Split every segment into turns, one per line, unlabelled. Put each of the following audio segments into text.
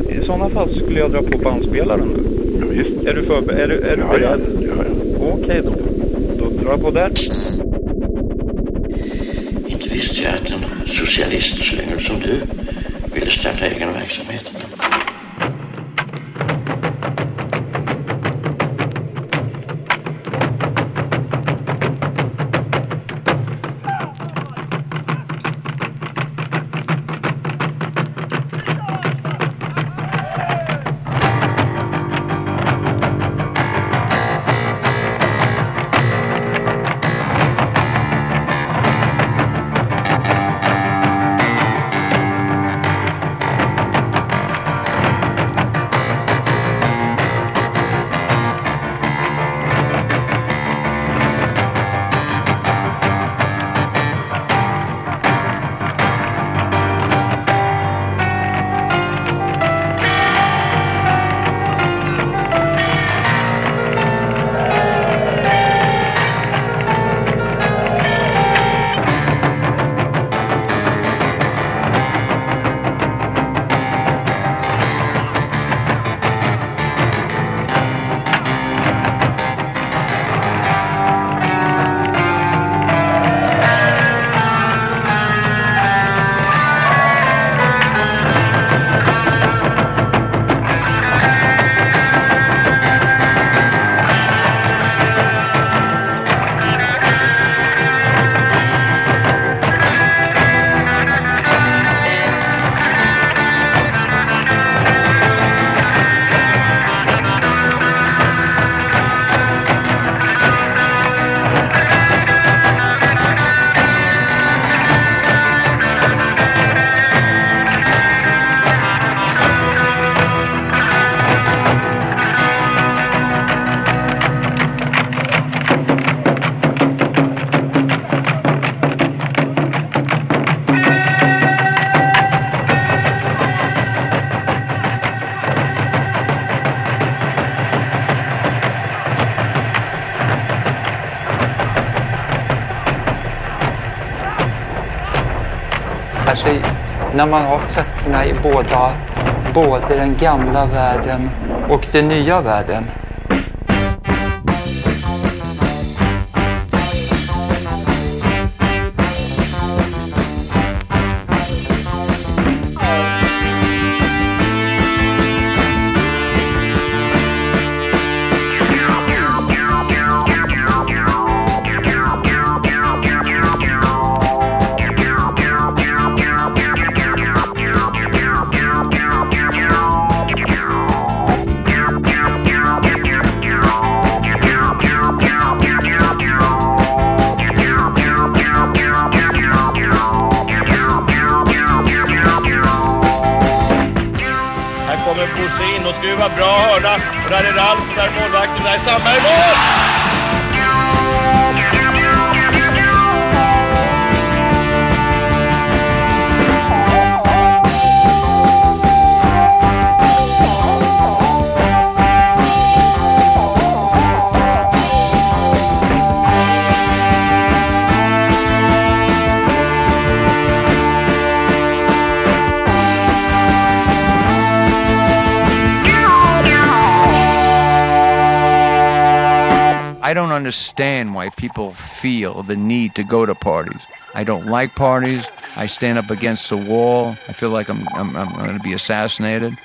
I sådana fall skulle jag dra på bandspelaren nu.
Ja, visst.
Är du, förber- är du, är du
Ja,
beredd?
ja, ja.
Okej då. Då drar jag på där.
Inte visste jag att en socialistslyngel som du ville starta egen verksamhet.
När man har fötterna i båda, både den gamla världen och den nya världen.
Där är Ralf, där är målvakten, där är Sandberg. Mål!
Understand why people feel the need to go to parties. I don't like parties. I stand up against the wall. I feel like I'm, I'm, I'm going to be assassinated.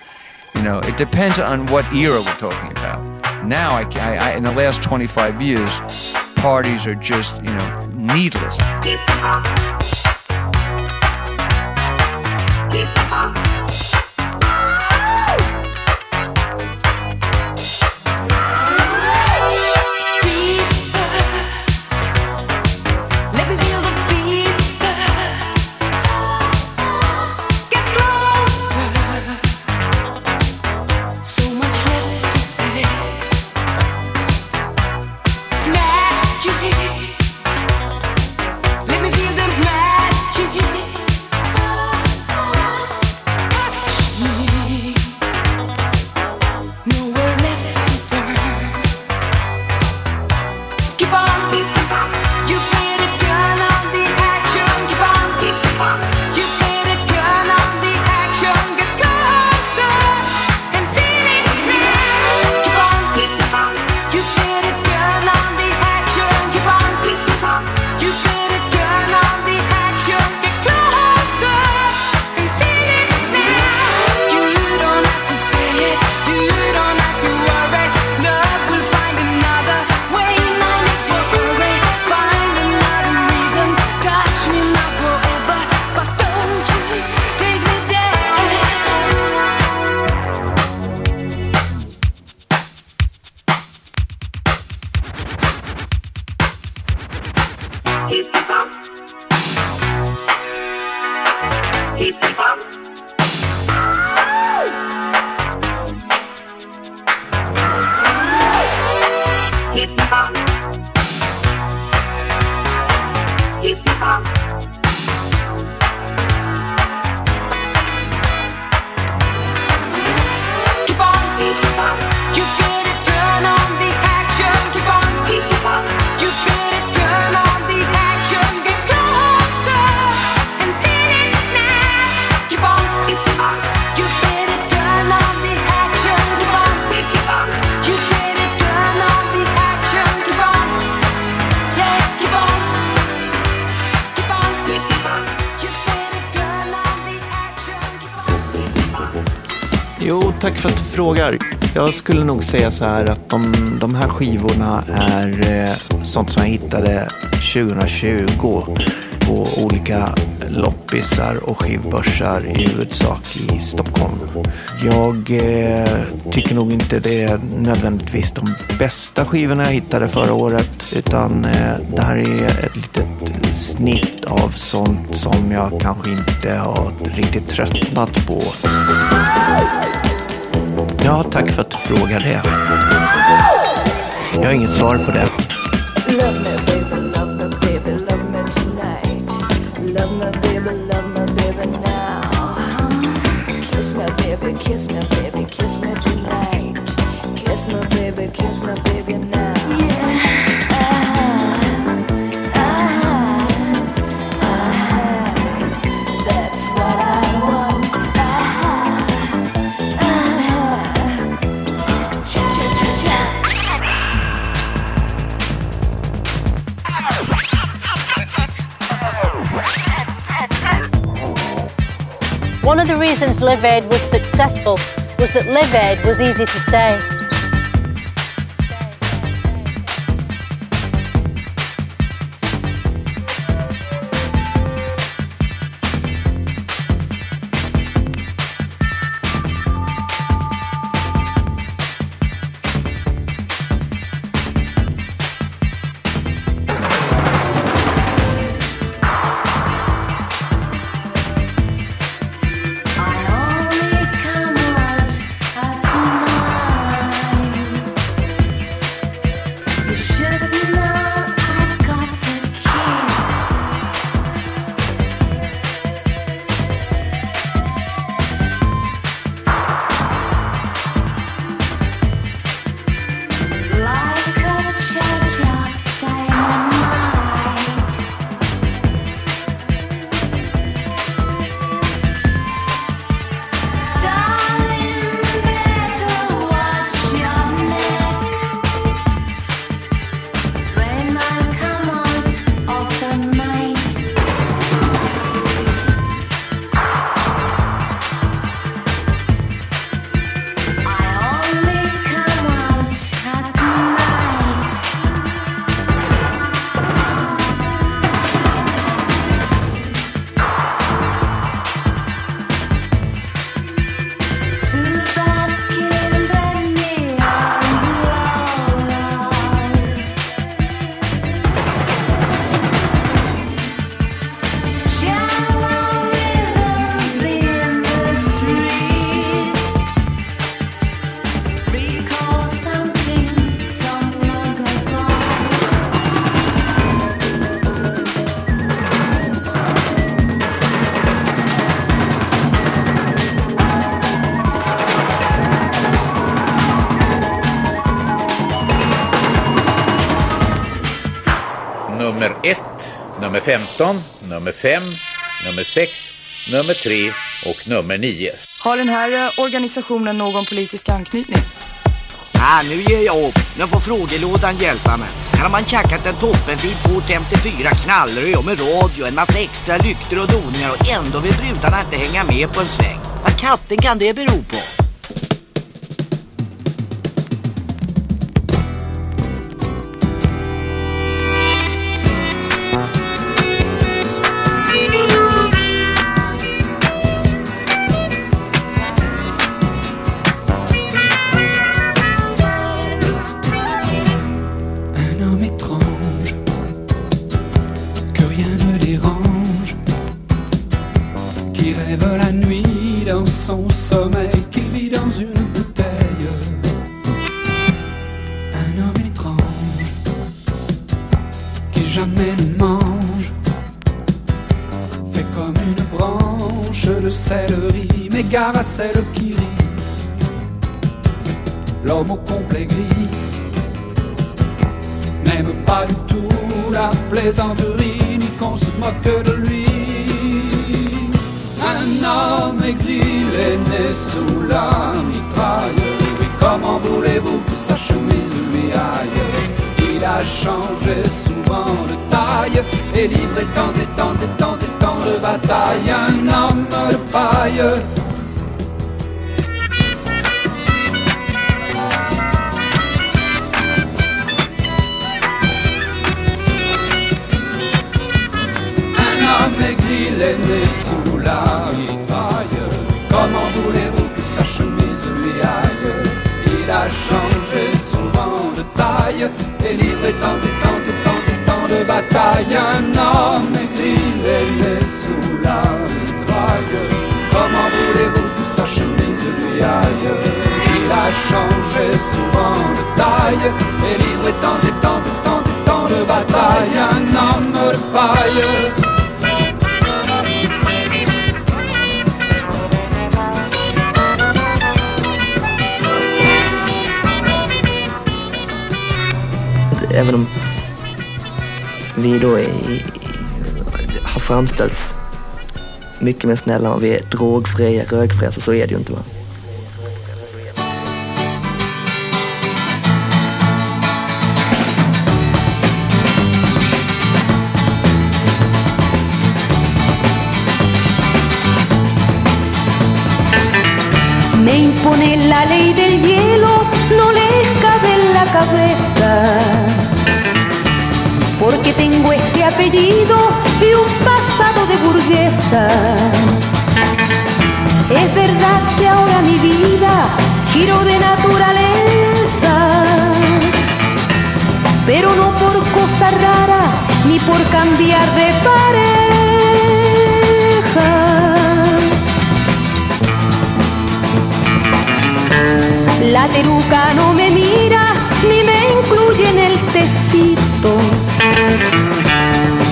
You know, it depends on what era we're talking about. Now, I, I, I, in the last 25 years, parties are just, you know, needless.
Frågar. Jag skulle nog säga så här att de, de här skivorna är eh, sånt som jag hittade 2020 på olika loppisar och skivbörsar i huvudsak i Stockholm. Jag eh, tycker nog inte det är nödvändigtvis de bästa skivorna jag hittade förra året utan eh, det här är ett litet snitt av sånt som jag kanske inte har riktigt tröttnat på. Ja, tack för att du frågar det. Jag har inget svar på det.
Kiss me, baby, kiss me tonight. Kiss me, baby, kiss me,
One of the reasons Live Aid was successful was that Live Aid was easy to say.
Nummer 15, nummer 5, nummer 6, nummer 3 och nummer 9.
Har den här eh, organisationen någon politisk anknytning?
Ah, nu ger jag upp. Nu får frågelådan hjälpa mig. Här har man tjackat en toppenfin Ford 54 knallröd med radio, en massa extra lyktor och doningar och ändå vill brudarna inte hänga med på en sväng. Vad katten kan det bero på?
Taille et livré tant et tant et tant et tant de batailles. Un homme de paille. Un homme aigri est né sous la mitraille. Comment voulez-vous que sa chemise lui aille? Il a changé souvent de taille et livré tant et tant tant de batailles. Un homme aigri est né sous la mitraille. Comment voulez-vous que sa chemise lui aille? Il a changé souvent de taille et livré tant et tant et tant et tant de batailles. Un homme de paille.
om vi då är, har framställts mycket mer snälla och vi är drogfria, rökfria, så, så är det ju inte. Va?
Me impone la ley del hielo, no le cabe en la cabeza. Porque tengo este apellido y un pasado de burguesa. Es verdad que ahora mi vida giro de naturaleza. Pero no por cosa rara ni por cambiar de pareja. La teruca no me mira ni me incluye en el tecito.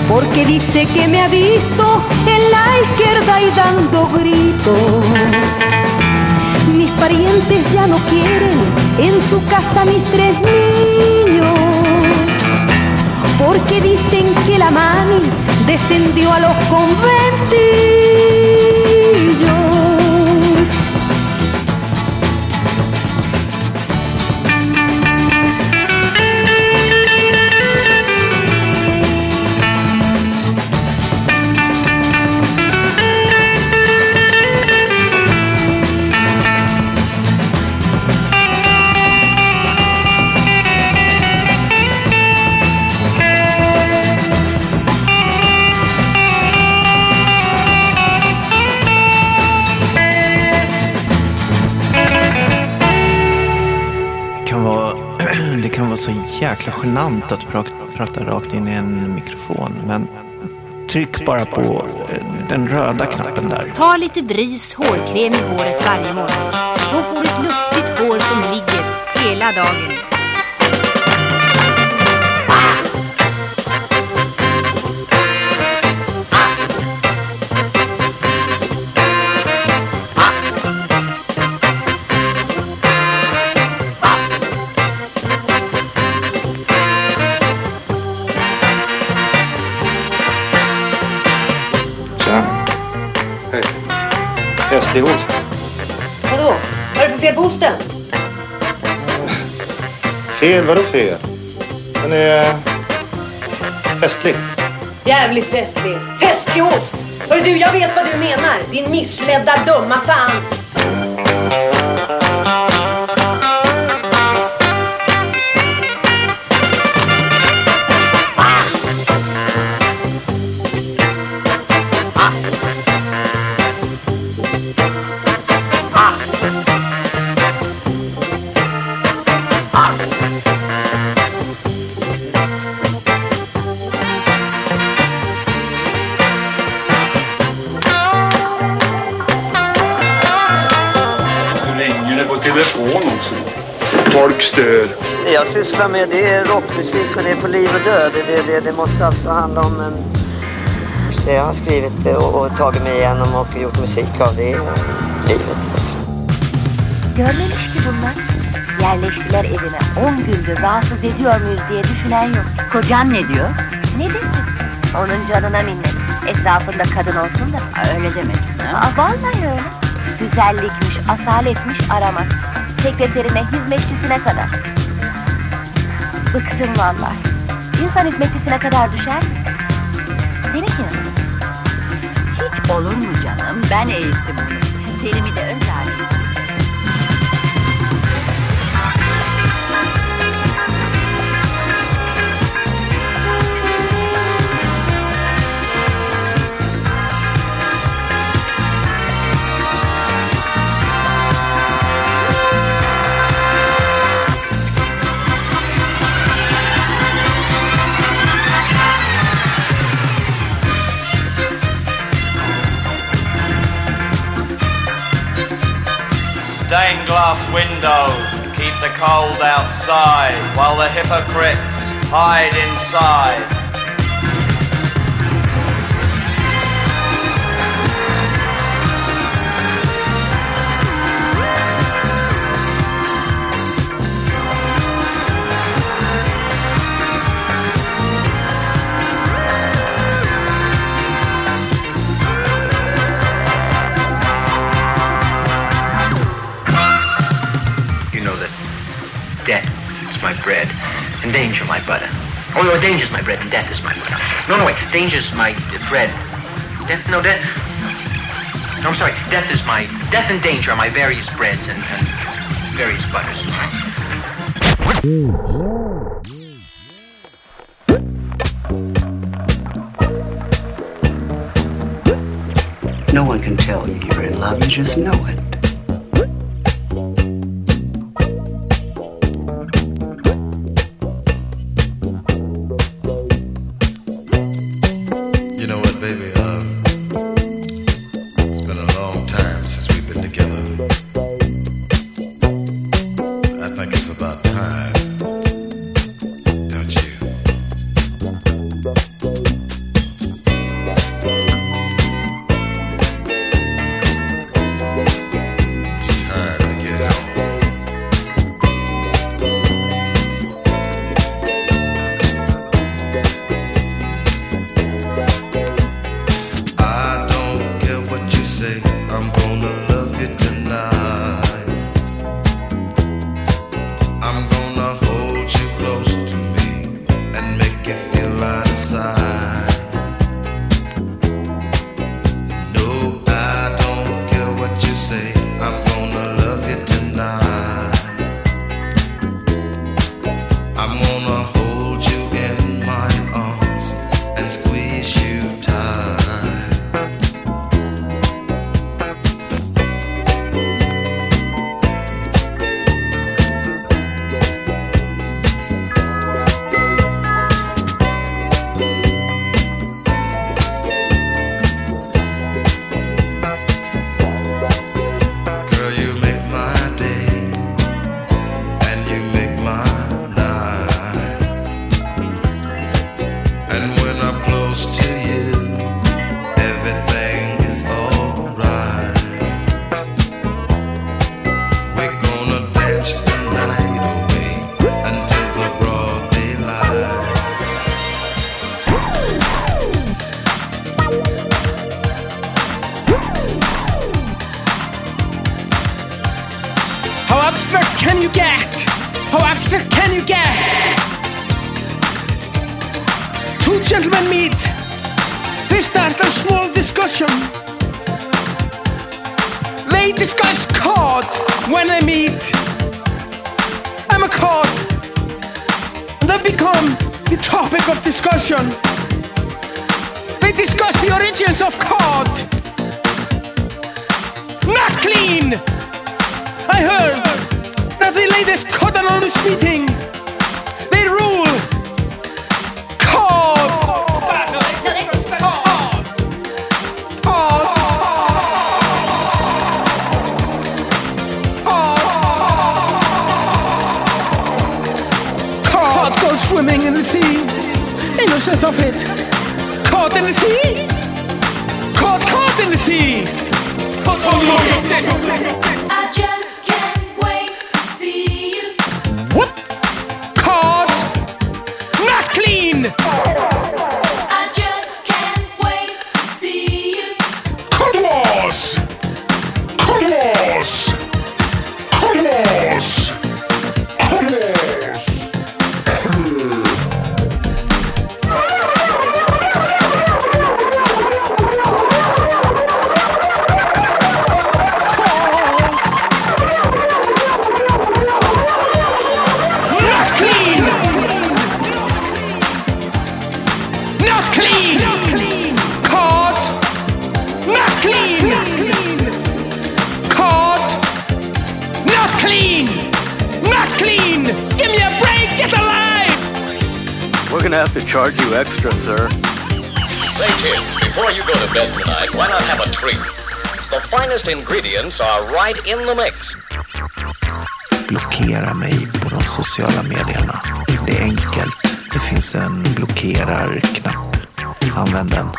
Porque dice que me ha visto en la izquierda y dando gritos. Mis parientes ya no quieren en su casa mis tres niños. Porque dicen que la mami descendió a los conventillos.
Jäkla genant att pra- prata rakt in i en mikrofon. Men tryck bara på eh, den röda knappen där.
Ta lite Bris hårkräm i håret varje morgon. Då får du ett luftigt hår som ligger hela dagen.
Festlig ost.
Vadå? Vad är det för fel på osten?
Fel? Vadå fel? Den är festlig.
Jävligt festlig. Festlig ost! Hörru du, jag vet vad du menar. Din missledda dumma fan.
Folk stör.
Det jag sysslar med det är rockmusik och det är på liv och död. Det, det, det, måste alltså handla om en, det jag har skrivit och, och tagit mig igenom och gjort musik av. Det är livet. Alltså.
Görmemişti bunlar. Yerleştiler evine. 10 gündür rahatsız ediyor muyuz diye düşünen yok. Kocan ne diyor? Ne desin? Onun canına minnet. Etrafında kadın olsun da. öyle demedim. Aa, vallahi öyle. Güzellikmiş, asaletmiş aramaz. Sekreterine, hizmetçisine kadar. Bıktım vallahi. İnsan hizmetçisine kadar düşer mi? Seninki nasıl? Hiç olur mu canım? Ben eğittim onu. Selim'i de ön
Stained glass windows keep the cold outside while the hypocrites hide inside.
Bread and danger my butter. Oh no, danger's my bread and death is my butter. No, no, wait. Danger's my uh, bread. Death, no, death. No, I'm sorry. Death is my death and danger are my various breads and, and various butters.
No one can tell you you're in love, you just know it.
Discussion. They discuss the origins of cod. Not clean! I heard that the latest Cotonou meeting, prophet caught in the sea. Live in the
mix.
Blockera mig på de sociala medierna. Det är enkelt. Det finns en blockerar-knapp. Använd den.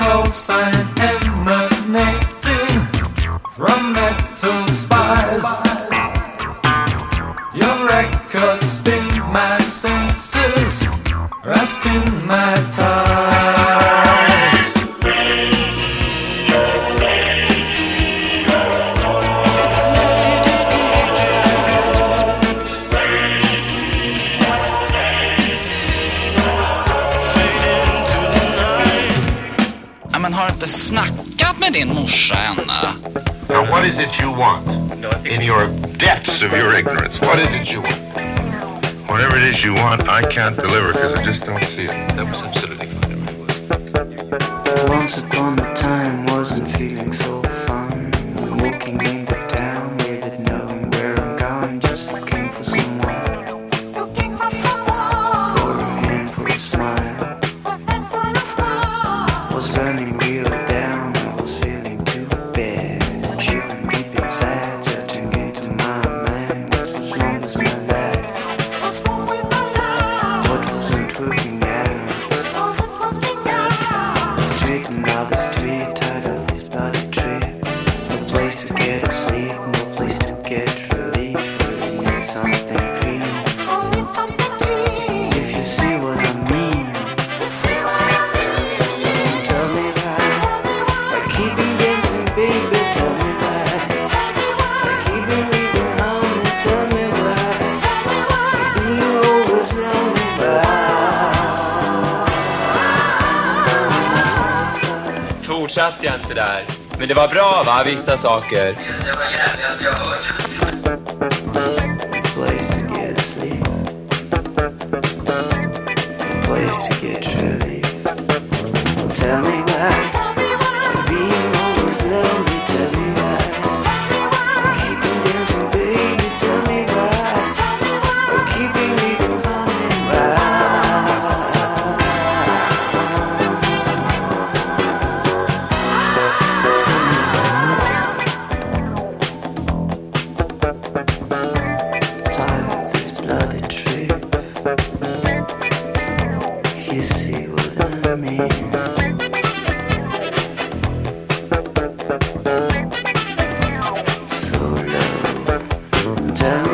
call sign in my ties.
Ja, men har inte to med din morsa?
Now, what is it you want in your depths of your ignorance? What is it you want? Whatever it is you want, I can't deliver because I just don't see it. That was.
Men det var bra va, vissa saker.
down.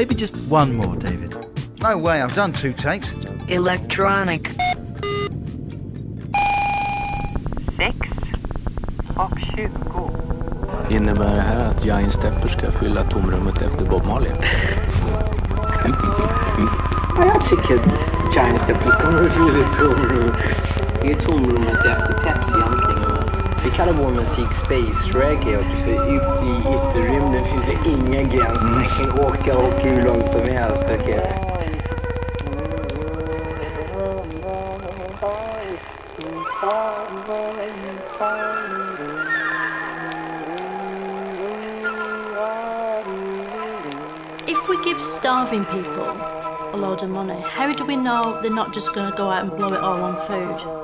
Maybe just one more, David. No way, I've done two takes.
Electronic. Sex och 20.
Innebär det här att Giant Stepper ska fylla tomrummet efter Bob Marley?
Ja, jag tycker att Giant Steppers kommer att fylla tomrum. Det är tomrummet efter Pepsi egentligen. Va? Vi kallar vår musik Space Reggae och för ut i ytterrymden finns det inga gränser. Man mm. kan åka och hur långt som helst. okej?
If we give starving people a load of money, how do we know they're not just going to go out and blow it all on food?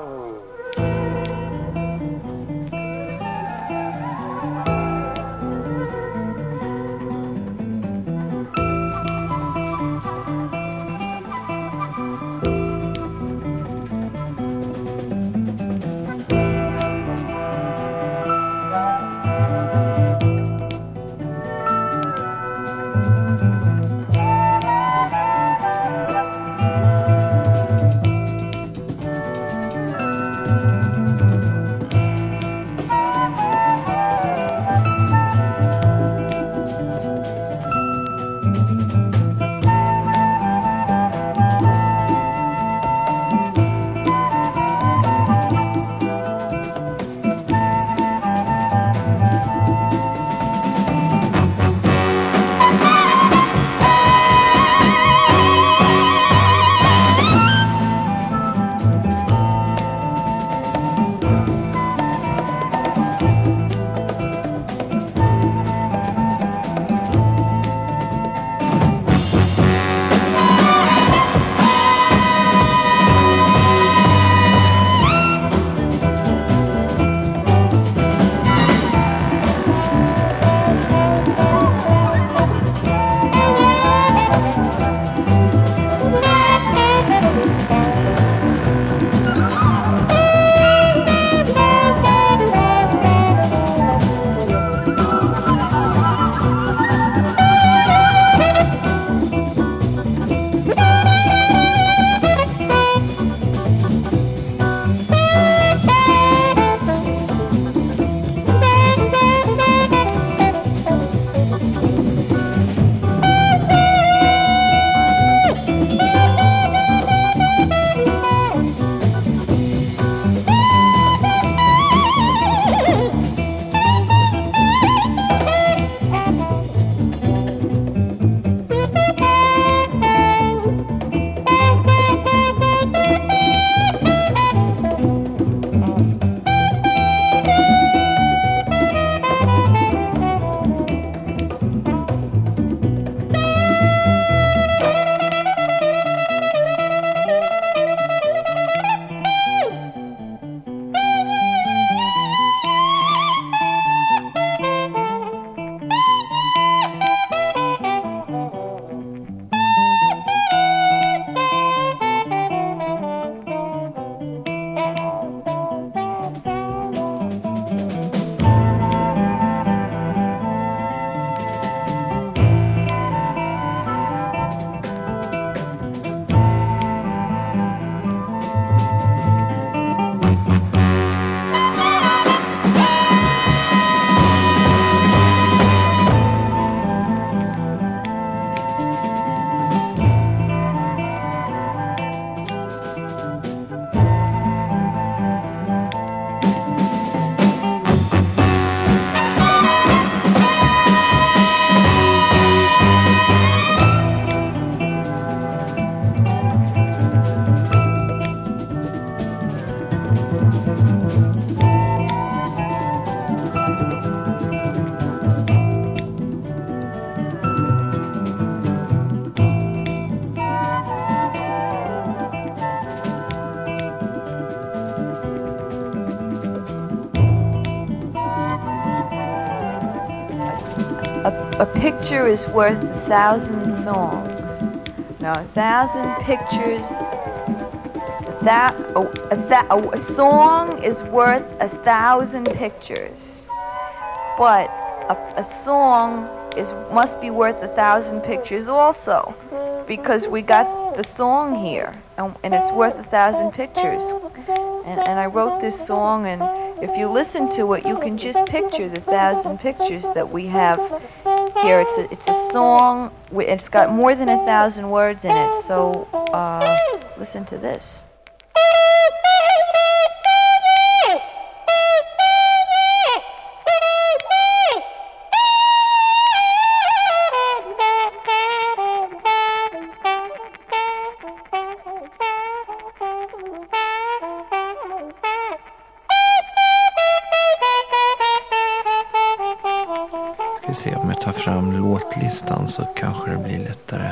Picture is worth a thousand songs. Now, a thousand pictures. That a, a, tha- oh, oh, a, song is worth a thousand pictures, but a, a song is must be worth a thousand pictures also, because we got the song here, and, and it's worth a thousand pictures. And, and I wrote this song, and if you listen to it, you can just picture the thousand pictures that we have here. It's a, it's a song. It's got more than a thousand words in it. So uh, listen to this.
Låtlistan så kanske det blir lättare.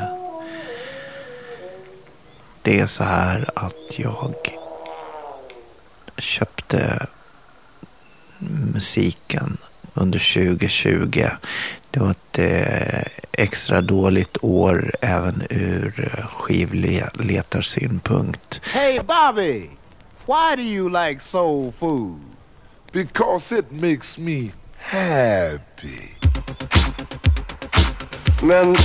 Det är så här att jag köpte musiken under 2020. Det var ett eh, extra dåligt år även ur eh, skivletarsynpunkt.
Hey, Bobby, why do you like soul food? Because it makes me happy.
Men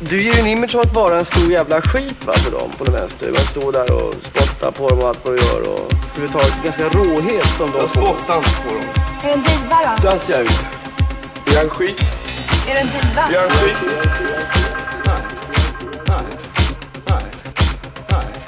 du ger ju en image av att vara en stor jävla skit va, för dem på det mesta. Man står där och spottar på dem och allt vad du gör och överhuvudtaget ganska råhet som de Jag spottar inte på dem.
Är det en diva då?
Så anser jag ut. Är jag en skit?
Är det en diva?
Är jag en skit?
Oh,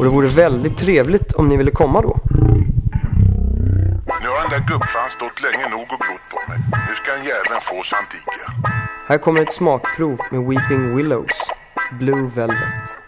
Och det vore väldigt trevligt om ni ville komma då.
Nu har den där gubbfan stått länge nog och glott på mig. Nu ska en jäveln få Santika.
Här kommer ett smakprov med Weeping Willows, Blue Velvet.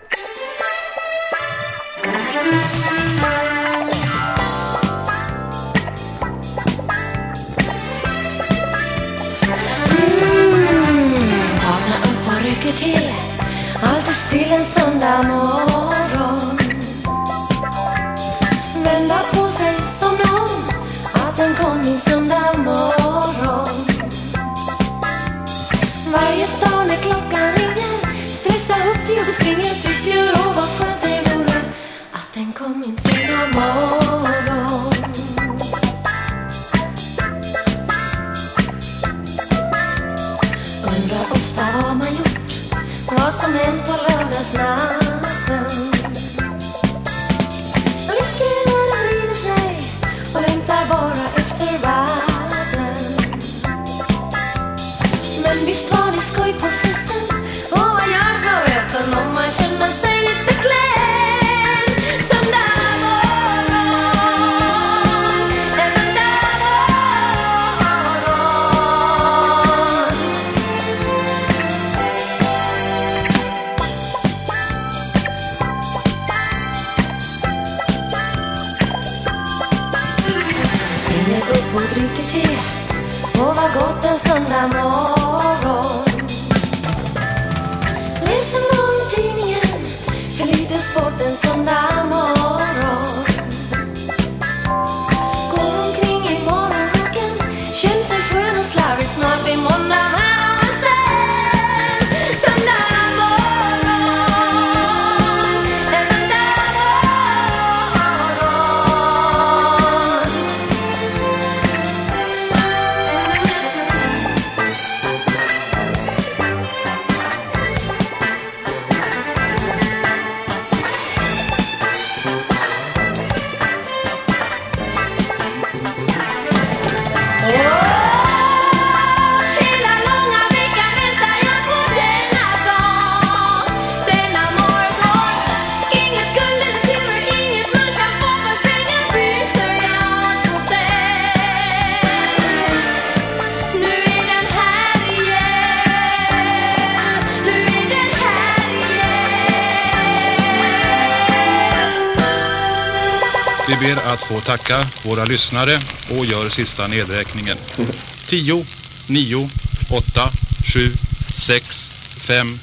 Vi ber att få tacka våra lyssnare och gör sista nedräkningen. 10, 9, 8, 7, 6, 5,